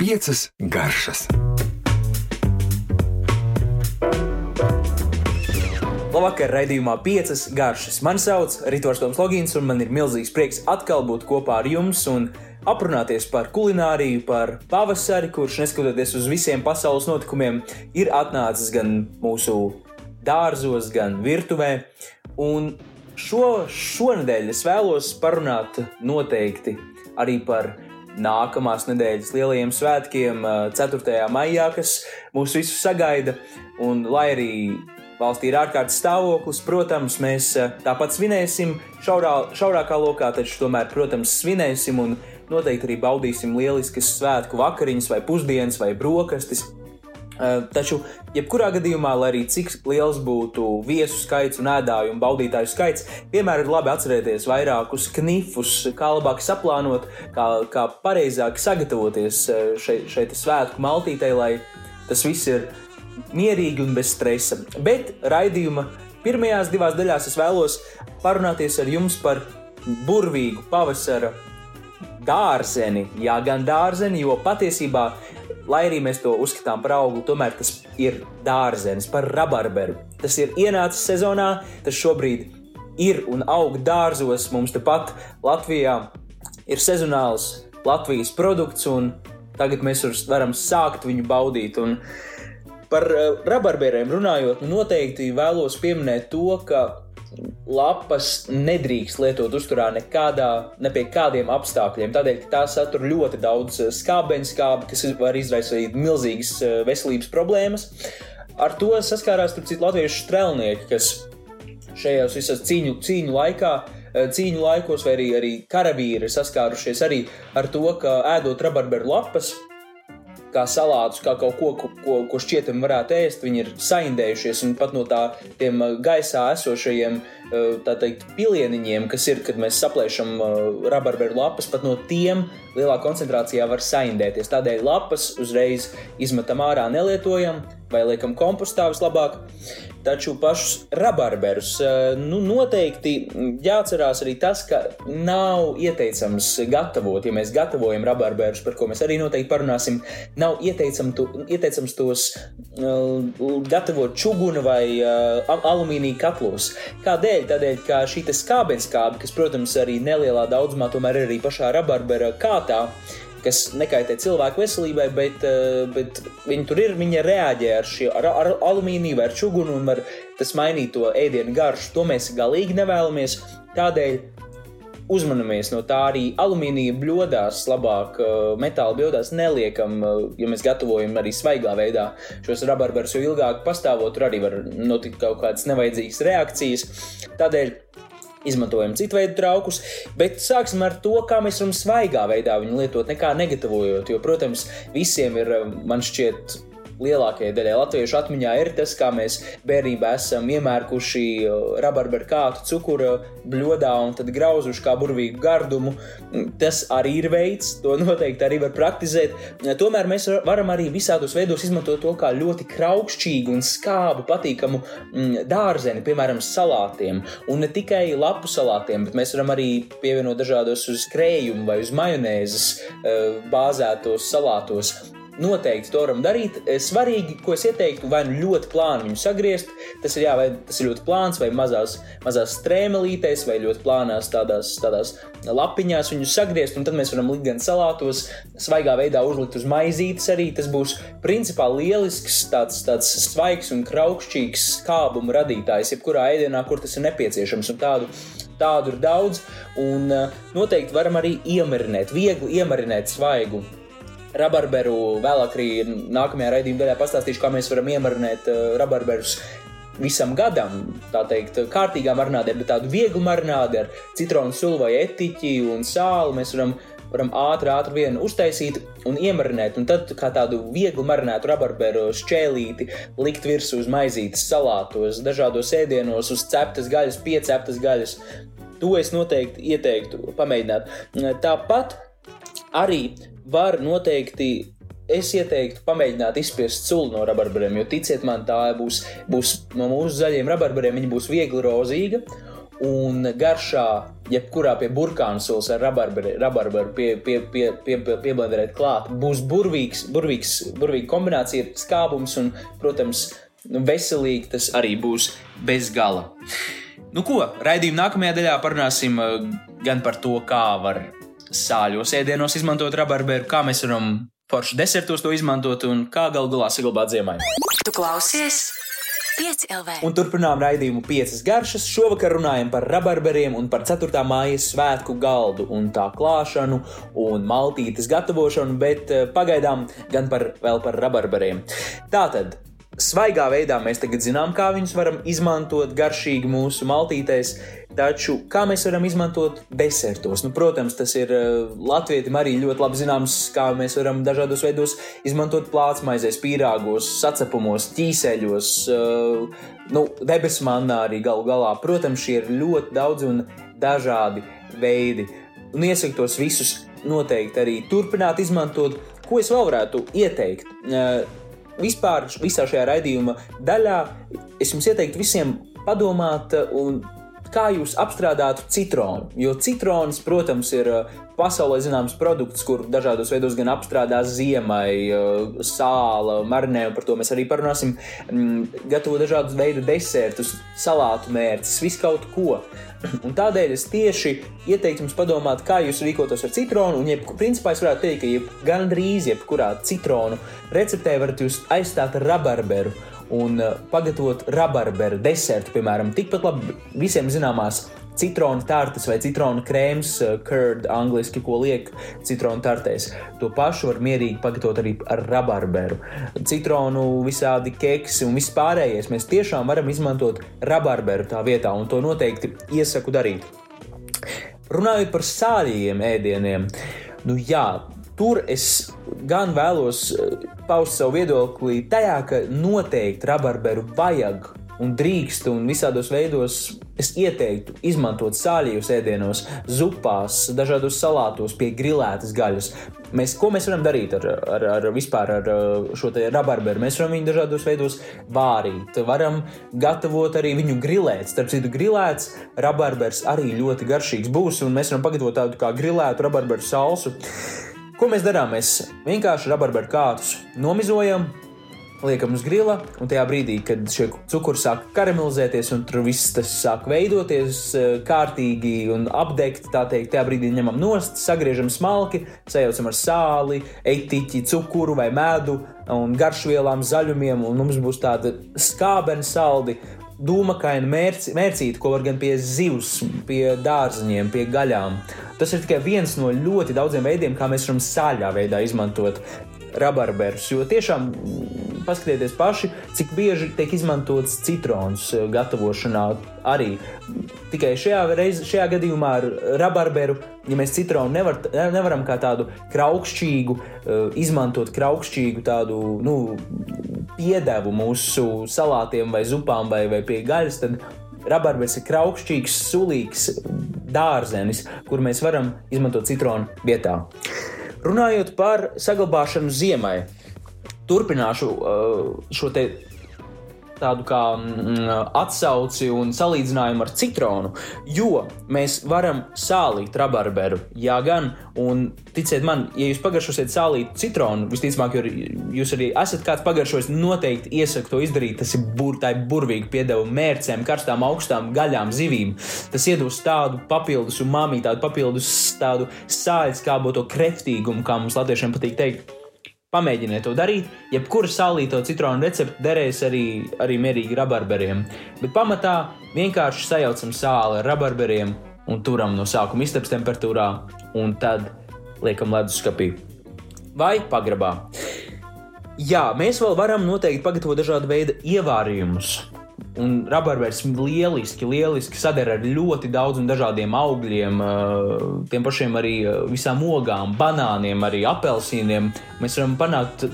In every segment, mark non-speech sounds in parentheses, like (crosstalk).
Piecas garšas. Labvakar, raidījumā piecas garšas. Mani sauc Ritors Toms Logins, un man ir milzīgs prieks atkal būt kopā ar jums un aprunāties par kulināriju, par pavasari, kurš, neskatoties uz visiem pasaules notikumiem, ir atnācis gan mūsu dārzos, gan virtuvē. Un šo, šonadēļ es vēlos parunāt noteikti arī par nākamās nedēļas lielajiem svētkiem, 4. maijā, kas mūs visus sagaida. Un, lai arī valstī ir ārkārtas stāvoklis, protams, mēs tāpat svinēsim šaurā, šaurākā lokā, taču tomēr, protams, svinēsim un noteikti arī baudīsim lieliskas svētku vakariņas, vai pusdienas, vai brokastis. Taču, jebkurā gadījumā, lai arī cik liels būtu viesu skaits un ēdāju un baudītāju skaits, vienmēr ir labi atcerēties vairākus knifus, kā labāk saplānot, kā, kā pareizāk sagatavoties šeit, šeit svētku maltītei, lai tas viss ir mierīgi un bez stresa. Bet raidījuma pirmajās divās daļās es vēlos parunāties ar jums par burvīgu pavasara dārzeni. Jā, gan dārzeni, jo patiesībā lai arī mēs to uzskatām par auglu, tomēr tas ir dārzenis, par rabarberu. Tas ir ienācis sezonā, tas šobrīd ir un aug dārzos. Mums tepat Latvijā ir sezonāls Latvijas produkts, un tagad mēs varam sākt viņu baudīt. Un par eh, rabarberiem runājot, nu noteikti vēlos pieminēt to, ka lapas nedrīkst lietot uzturā nekādā, ne pie kādiem apstākļiem. Tādēļ, ka tās satur ļoti daudz eh, skābeņskābi, kas var izraisīt milzīgas eh, veselības problēmas. Ar to saskārās citu latviešu strēlnieki, kas šajos visos cīņu, cīņu laikā eh, cīņu laikos, vai arī, arī karavīri saskārušies arī ar to, ka ēdot rabarberu lapas, kā salātus, kā kaut ko, ko, ko, ko šķietami varētu ēst. Viņi ir saindējušies un pat no tā, tiem uh, gaisā esošajiem uh, teikt, pilieniņiem, kas ir, kad mēs saplēšam uh, rabarberu lapas, pat no tiem lielā koncentrācijā var saindēties. Tādēļ lapas uzreiz izmetam ārā, nelietojam vai liekam kompostā vislabāk. Taču pašus rabarberus eh, nu, noteikti jāatcerās arī tas, ka nav ieteicams gatavot, ja mēs gatavojam rabarberus, par ko mēs arī noteikti parunāsim, nav ieteicam tu, ieteicams tos uh, gatavot čuguna vai uh, alumīnija katlos. Kādēļ? Tādēļ, ka šī skābenskābe, kas, protams, arī nelielā daudzumā tomēr ir arī pašā rabarbera kātā, kas nekaitē cilvēku veselībai, bet, eh, bet viņi tur ir, viņi reaģē ar, šie, ar, ar alumīniju vai ar čugunu un var tas mainīt to ēdienu garšu. To mēs galīgi nevēlamies. Tādēļ uzmanamies no tā arī alumīnija bļodās, labāk eh, metāla bļodās neliekam, eh, ja mēs gatavojam arī svaigā veidā šos rabarberus, jo ilgāk pastāvot, tur arī var notikt kaut kādas nevajadzīgas reakcijas. Tādēļ izmantojam citu veidu traukus, bet sāksim ar to, kā mēs varam svaigā veidā viņu lietot, nekā negatavojot. Jo, protams, visiem ir, man šķiet, lielākajai daļai latviešu atmiņā ir tas, kā mēs bērnībā esam iemērkuši rabarberu kātu cukuru bļodā un tad grauzuši kā burvīgu gardumu. Tas arī ir veids, to (laughs) noteikti arī var praktizēt. Tomēr mēs varam arī visādos veidos izmantot to kā ļoti kraukšķīgu un skābu, patīkamu mm, dārzeni, piemēram, salātiem. Un ne tikai lapu salātiem, bet mēs varam arī pievienot dažādos uz krējumu vai uz majonēzes eh, bāzētos salātos noteikti to varam darīt. Eh, svarīgi, ko es ieteiktu, vai nu ļoti plāni viņu sagriezt, tas ir, jā, vai tas ir ļoti plāns, vai mazās, mazās strēmelītēs, vai ļoti plānās tādās, tādās lapiņās viņu sagriezt, un tad mēs varam likt gan salātos, svaigā veidā uzlikt uz maizītes arī. Tas būs principā lielisks, tāds, tāds svaigs un kraukšķīgs skābuma radītājs, jebkurā ēdienā, kur tas ir nepieciešams. Un tādu tādu ir daudz, un uh, noteikti varam arī iemarinēt, viegli iemarinēt svaigu rabarberu. Vēlāk arī nākamajā raidījuma daļā pastāstīšu, kā mēs varam iemarinēt uh, rabarberus visam gadam, tā teikt, kārtīgā marinādē, bet tādu vieglu marinādi ar citronu sulu vai etiķi un sāli mēs varam, varam ātri, ātri vienu uztaisīt un iemarinēt, un tad kā tādu vieglu marinētu rabarberu šķēlīti likt virsū uz maizītes salātos, dažādos ēdienos, uz ceptas gaļas, pieceptas gaļas. To es noteikti ieteiktu pamēģināt. Tāpat arī var noteikti es ieteiktu pamēģināt izspiest sulu no rabarberiem, jo ticiet man, tā būs, būs no mūsu zaļiem rabarberiem, viņa būs viegli rozīga. un garšā, jebkurā pie burkānu sulas ar rabarberu pie, pie, pie, pie, pie, pieblenderēt klāt, būs burvīgs, burvīgs, burvīga kombinācija ar skābums un, protams, veselīgi tas arī būs bez gala. Nu, ko, raidījuma nākamajā daļā parunāsim uh, gan par to, kā var sāļos ēdienos izmantot rabarberu, kā mēs varam forši desertos to izmantot un kā galu galā saglabāt ziemai. Tu klausies 5 LV. Un turpinām raidījumu piecas garšas. Šovakar runājam par rabarberiem un par 4. mājas svētku galdu un tā klāšanu un maltītes gatavošanu, bet eh, pagaidām gan par, vēl par rabarberiem. Tātad. Svaigā veidā mēs tagad zinām, kā viņus varam izmantot garšīgi mūsu maltītēs, taču kā mēs varam izmantot desertos? Nu, protams, tas ir uh, latvietim arī ļoti labi zināms, kā mēs varam dažādos veidos izmantot plātsmaizēs, pīrāgos, sacepumos, ķīseļos, uh, nu, debesu mannā arī galu galā. Protams, šie ir ļoti daudz un dažādi veidi. Un iesaku tos visus noteikti arī turpināt izmantot. Ko es vēl varētu ieteikt? Vispār visā šajā raidījuma daļā. Es jums ieteiktu visiem padomāt, un kā jūs apstrādātu citronu. Jo citrons, protams, ir uh, pasaulē zināms produkts, kur dažādos veidos gan apstrādā ziemai, uh, sāla, marinē, un par to mēs arī parunāsim. Mm, gatavo dažādus veidus desertus, salātu mērķus, visu kaut ko. (clears throat) Un tādēļ es tieši ieteiktu jums padomāt, kā jūs rīkotos ar citronu. Un, jeb, principā, es varētu teikt, ka jeb, gandrīz jebkurā citronu receptē varat jūs aizstāt ar rabarberu un uh, pagatavot rabarberu desertu, piemēram, tikpat labi visiem zināmās citronu tartes vai citronu krēms, uh, curd, angļuiski, ko liek citronu tartēs. To pašu var mierīgi pagatavot arī ar rabarberu. Citronu visādi keksi un viss pārējais mēs tiešām varam izmantot rabarberu tā vietā, un to noteikti iesaku darīt. Runājot par sāļajiem ēdieniem, nu jā, tur es gan vēlos eh, paust savu viedokli tajā, ka noteikti rabarberu vajag un drīkst, un visādos veidos es ieteiktu izmantot sāļajos ēdienos, zupās, dažādos salātos, pie grilētas gaļas. Mēs, ko mēs varam darīt ar, ar, ar, ar uh, šo rabarberu? Mēs varam viņu dažādos veidos vārīt, varam gatavot arī viņu grilēt. Starp citu, grilēts rabarbers arī ļoti garšīgs būs, un mēs varam pagatavot tādu kā grilētu rabarberu salsu. Ko mēs darām? Mēs vienkārši rabarberu kātus nomizojam, liekam uz grila, un tajā brīdī, kad šie cukuri sāk karamelizēties un tur viss tas sāk veidoties eh, kārtīgi un apdegt, tā teikt, tajā brīdī ņemam nost, sagriežam smalki, sajaucam ar sāli, etiķi, cukuru vai medu un garšvielām, zaļumiem, un mums būs tāda skābena saldi. Dūmakaina mērci, mērcīte, ko var gan pie zivs, pie dārziņiem, pie gaļām. Tas ir tikai viens no ļoti daudziem veidiem, kā mēs varam sāļā veidā izmantot rabarberus. Jo tiešām mm, paskatieties paši, cik bieži tiek izmantots citrons eh, gatavošanā. Arī tikai šajā, reiz, šajā gadījumā ar rabarberu, ja mēs citronu nevar, nevaram kā tādu kraukšķīgu, eh, izmantot kraukšķīgu tādu nu, piedevu mūsu salātiem vai zupām vai, vai pie gaļas, tad rabarbers ir kraukšķīgs, sulīgs dārzenis, kur mēs varam izmantot citronu vietā. Runājot par saglabāšanu ziemai, turpināšu uh, šo te tādu kā mm, atsauci un salīdzinājumu ar citronu, jo mēs varam sālīt rabarberu. Jā, gan, un ticiet man, ja jūs pagaršosiet sālītu citronu, visticamāk, jūs arī esat kāds pagaršojis, noteikti iesaku to izdarīt. Tas ir burtai burvīgi piedeva mērcēm, karstām, augstām gaļām, zivīm. Tas iedos tādu papildus umami, tādu papildus tādu sāļu skāboto kreftīgumu, kā mums latviešiem patīk teikt. Pamēģiniet to darīt. Jebkura sālīto citronu recepte derēs arī, arī mierīgi rabarberiem. Bet pamatā vienkārši sajaucam sāli ar rabarberiem un turam no sākuma istabas temperatūrā, un tad liekam leduskapī vai pagrabā. Jā, mēs vēl varam noteikti pagatavot dažādu veidu ievārījumus. Un rabarbers lieliski, lieliski sadara ar ļoti daudziem dažādiem augļiem, eh, tiem pašiem arī eh, visām ogām, banāniem, arī apelsīniem. Mēs varam panākt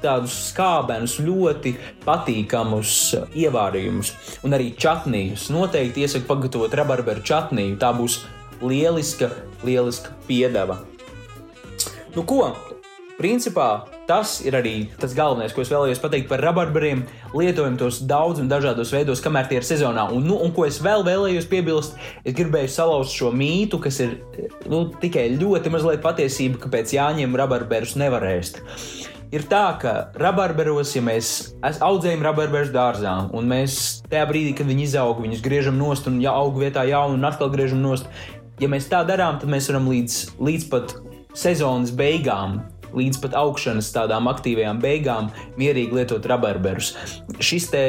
tādus skābenus, ļoti patīkamus ievārījumus. Un arī čatnījus. Noteikti iesaku pagatavot rabarberu čatnīju. Tā būs lieliska, lieliska piedeva. Nu ko? Principā tas ir arī tas galvenais, ko es vēlējos pateikt par rabarberiem. Lietojam tos daudz un dažādos veidos, kamēr tie ir sezonā. Un, nu, un ko es vēl vēlējos piebilst, es gribēju salauzt šo mītu, kas ir nu, tikai ļoti mazliet patiesība, ka pēc jāņem rabarberus nevar ēst. Ir tā, ka rabarberos, ja mēs audzējam rabarberus dārzā, un mēs tajā brīdī, kad viņi izaug, viņus griežam nost un ja aug vietā jaunu un atkal griežam nost, ja mēs tā darām, tad mēs varam līdz, līdz pat sezonas beigām līdz pat augšanas tādām aktīvajām beigām mierīgi lietot rabarberus. Šis, te,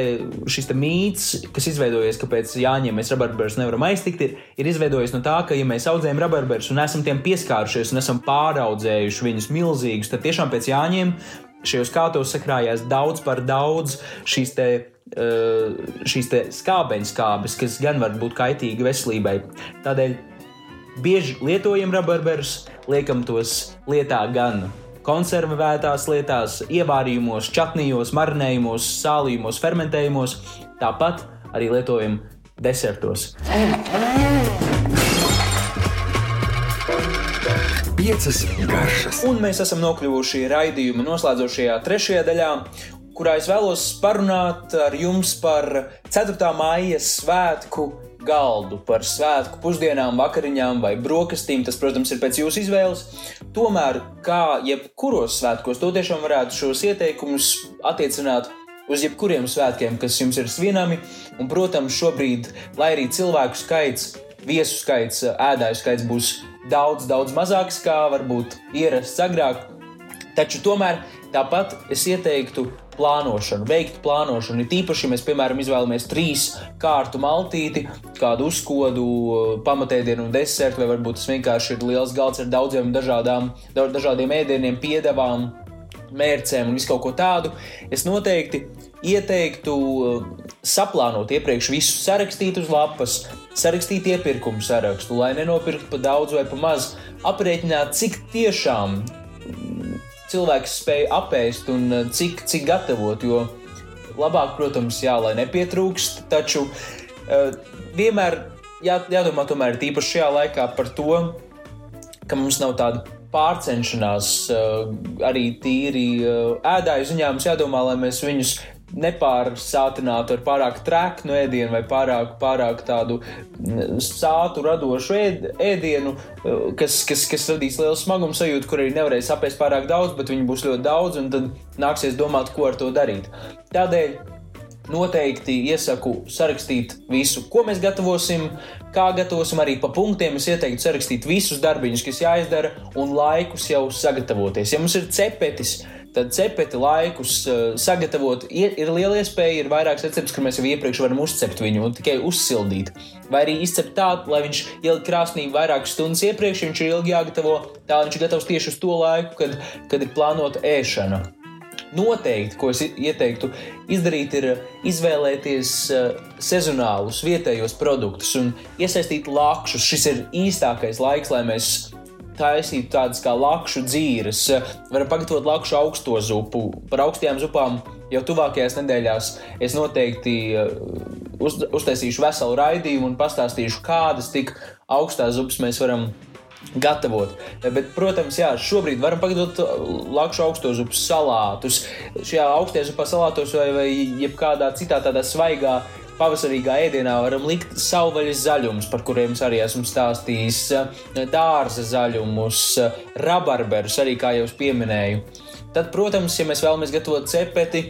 šis te mīts, kas izveidojies, kāpēc Jāņiem mēs rabarberus nevaram aiztikt, ir, ir izveidojies no tā, ka, ja mēs audzējam rabarberus un esam tiem pieskārušies un esam pāraudzējuši viņus milzīgus, tad tiešām pēc Jāņiem šajos kātos sakrājās daudz par daudz šīs te šīs skābeņskābes, kas gan var būt kaitīgi veselībai. Tādēļ bieži lietojam rabarberus, liekam tos lietā gan konservētās lietās, ievārījumos, čatnījos, marinējumos, sālījumos, fermentējumos, tāpat arī lietojam desertos. Piecas garšas. Un mēs esam nokļuvuši raidījuma noslēdzošajā trešajā daļā, kurā es vēlos parunāt ar jums par 4. māja svētku galdu par svētku pusdienām, vakariņām vai brokastīm. Tas, protams, ir pēc jūsu izvēles. Tomēr, kā jebkuros svētkos, to tiešām varētu šos ieteikumus attiecināt uz jebkuriem svētkiem, kas jums ir svinami. Un, protams, šobrīd, lai arī cilvēku skaits, viesu skaits, ēdāju skaits būs daudz, daudz mazāks kā varbūt ierasts agrāk, taču tomēr tāpat es ieteiktu plānošanu, veikt plānošanu. Ir tīpaši, ja mēs, piemēram, izvēlamies trīs kārtu maltīti, kādu uzkodu, pamatēdienu un desertu, vai varbūt tas vienkārši ir liels galds ar daudziem dažādām, dažādiem ēdieniem, piedevām, mērcēm un visu kaut ko tādu. Es noteikti ieteiktu uh, saplānot iepriekš visu, sarakstīt uz lapas, sarakstīt iepirkumu sarakstu, lai nenopirktu pa daudz vai pa maz, aprēķināt, cik tiešām cilvēks spēj apēst un eh, cik, cik gatavot. Jo labāk, protams, jā, lai nepietrūkst, taču uh, vienmēr jā, jādomā tomēr tīpaši šajā laikā par to, ka mums nav tāda pārcenšanās uh, arī tīri uh, ēdāju ziņā. Mums jādomā, lai mēs viņus nepārsātinātu ar pārāk trēknu ēdienu vai pārāk, pārāk tādu mm, sātu radošu ēd, ēdienu, eh, kas, kas, kas radīs lielu smagumu sajūtu, kur arī nevarēs apēst pārāk daudz, bet viņi būs ļoti daudz, un tad nāksies domāt, ko ar to darīt. Tādēļ noteikti iesaku sarakstīt visu, ko mēs gatavosim, kā gatavosim arī pa punktiem. Es ieteiktu sarakstīt visus darbiņus, kas jāizdara, un laikus jau sagatavoties. Ja mums ir cepetis, tad cepeti laikus uh, sagatavot. Ir, liela iespēja, ir vairākas receptes, kur mēs jau iepriekš varam uzcept viņu un tikai uzsildīt. Vai arī izcept tā, lai viņš ielikt krāsnī vairākas stundas iepriekš, viņš ir ilgi jāgatavo, tā viņš ir gatavs tieši uz to laiku, kad, kad ir plānota ēšana. Noteikti, ko es ieteiktu izdarīt, ir izvēlēties uh, sezonālus, vietējos produktus un iesaistīt lakšus. Šis ir īstākais laiks, lai mēs taisīt tādas kā lakšu dzīves. Varam pagatavot lakšu augsto zupu. Par augstajām zupām jau tuvākajās nedēļās es noteikti uh, uz, uztaisīšu veselu raidījumu un pastāstīšu, kādas tik augstās zupas mēs varam gatavot. Bet, protams, jā, šobrīd varam pagatavot uh, lakšu augsto zupu salātus. Šajā augstajā zupā salātos vai, vai jebkādā citā tādā svaigā pavasarīgā ēdienā varam likt savvaļas zaļumus, par kuriem es arī esmu stāstījis, dārza zaļumus, rabarberus, arī kā jau pieminēju. Tad, protams, ja mēs vēlamies gatavot cepeti,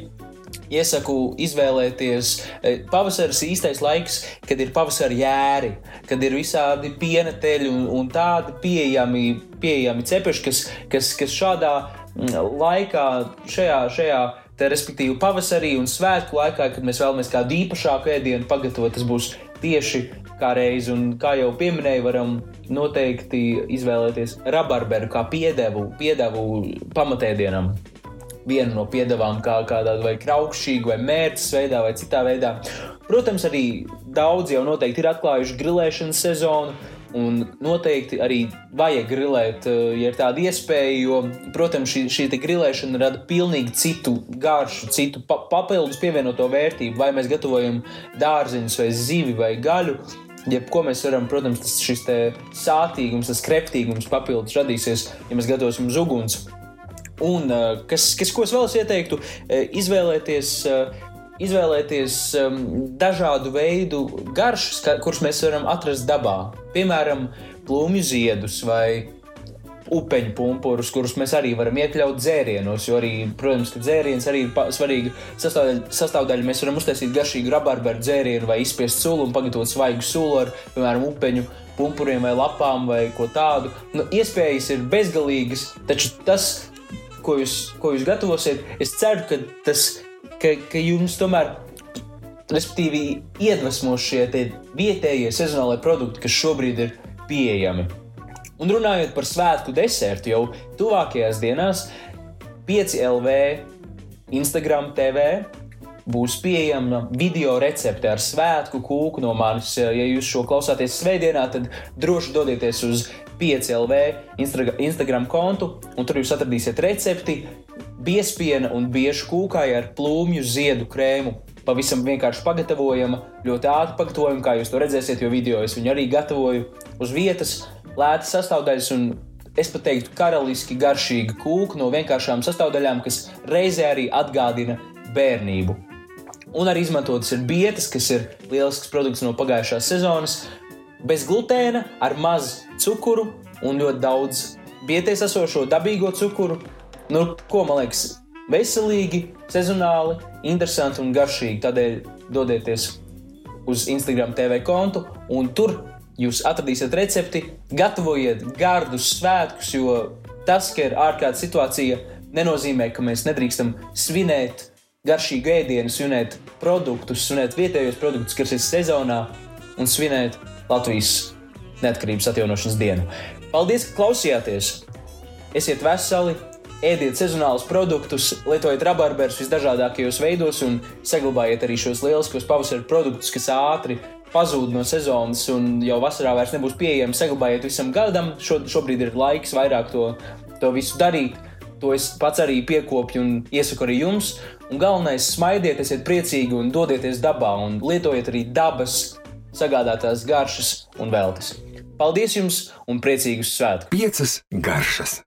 iesaku izvēlēties. E, pavasaris īstais laiks, kad ir pavasara jēri, kad ir visādi piena teļi un, un tādi pieejami, pieejami cepeši, kas, kas, kas šādā laikā, šajā, šajā Te, respektīvi, pavasarī un svētku laikā, kad mēs vēlamies kādu īpašāku ēdienu pagatavot, tas būs tieši kā reizi. Un, kā jau pieminēju, varam noteikti izvēlēties rabarberu kā piedevu, piedevu pamatēdienam. Vienu no piedevām, kā kādā vai kraukšķīgā, vai mērķa veidā, vai citā veidā. Protams, arī daudzi jau noteikti ir atklājuši grilēšanas sezonu Un noteikti arī vajag grilēt, eh, ja ir tāda iespēja, jo, protams, šī, šī grilēšana rada pilnīgi citu garšu, citu pa papildus pievienoto vērtību. Vai mēs gatavojam dārziņus, vai zivi, vai gaļu. Jebko mēs varam, protams, tas šis sātīgums, tas kreptīgums papildus radīsies, ja mēs gatavosim uz uguns. Un uh, kas, kas, ko es vēl ieteiktu, uh, izvēlēties. Izvēlēties um, dažādu veidu garšas, kurus mēs varam atrast dabā. Piemēram, plūmju ziedus vai upeņu pumpurus, kurus mēs arī varam iekļaut dzērienos. Jo arī, protams, ka dzēriens arī ir svarīga sastāvdaļa. sastāvdaļa. Mēs varam uztaisīt garšīgu rabarberu dzērienu vai izspiest sulu un pagatavot svaigu sulu ar, piemēram, upeņu pumpuriem vai lapām vai ko tādu. Nu, iespējas ir bezgalīgas, taču tas, ko jūs, ko jūs gatavosiet, es ceru, ka, tas, ka, ka jums tomēr. Respektīvi, iedvesmos šie vietējie sezonālie produkti, kas šobrīd ir pieejami. Un runājot par svētku desertu, jau tuvākajās dienās 5LV, Instagram TV būs pieejama video recepte ar svētku kūku no manis. Ja jūs šo klausāties svētdienā, tad droši dodieties uz 5LV Instagram kontu, un tur jūs atradīsiet recepti biespiena un biežu kūkai ar plūmju ziedu krēmu. Pavisam vienkārši pagatavojama, ļoti ātri pagatavojama, kā jūs to redzēsiet, jo video es viņu arī gatavoju uz vietas lētas sastāvdaļas un es pat teiktu, karaliski garšīga kūka no vienkāršām sastāvdaļām, kas reizē arī atgādina bērnību. Un arī izmantotas ir bietas, kas ir lielisks produkts no pagājušās sezonas, bez glutēna, ar mazu cukuru un ļoti daudz bietēs esošo dabīgo cukuru. Nu, ko man liekas, veselīgi, sezonāli, interesanti un garšīgi. Tādēļ dodieties uz Instagram TV kontu un tur Jūs atradīsiet recepti, gatavojiet gardus svētkus, jo tas, ka ir ārkārtas situācija, nenozīmē, ka mēs nedrīkstam svinēt garšīgu ēdienu, svinēt produktus, svinēt vietējos produktus, kas ir sezonā, un svinēt Latvijas neatkarības atjaunošanas dienu. Paldies, ka klausījāties! Esiet veseli! Ēdiet sezonālus produktus, lietojiet rabarberus visdažādākajos veidos un saglabājiet arī šos lieliskos pavasara produktus, kas ātri pazūd no sezonas un jau vasarā vairs nebūs pieejams, saglabājiet visam gadam. Šo, šobrīd ir laiks vairāk to, to visu darīt. To es pats arī piekopju un iesaku arī jums. Un galvenais, smaidiet, esiet priecīgi un dodieties dabā un lietojiet arī dabas sagādātās garšas un veltes. Paldies jums un priecīgus svētkus! Piecas garšas!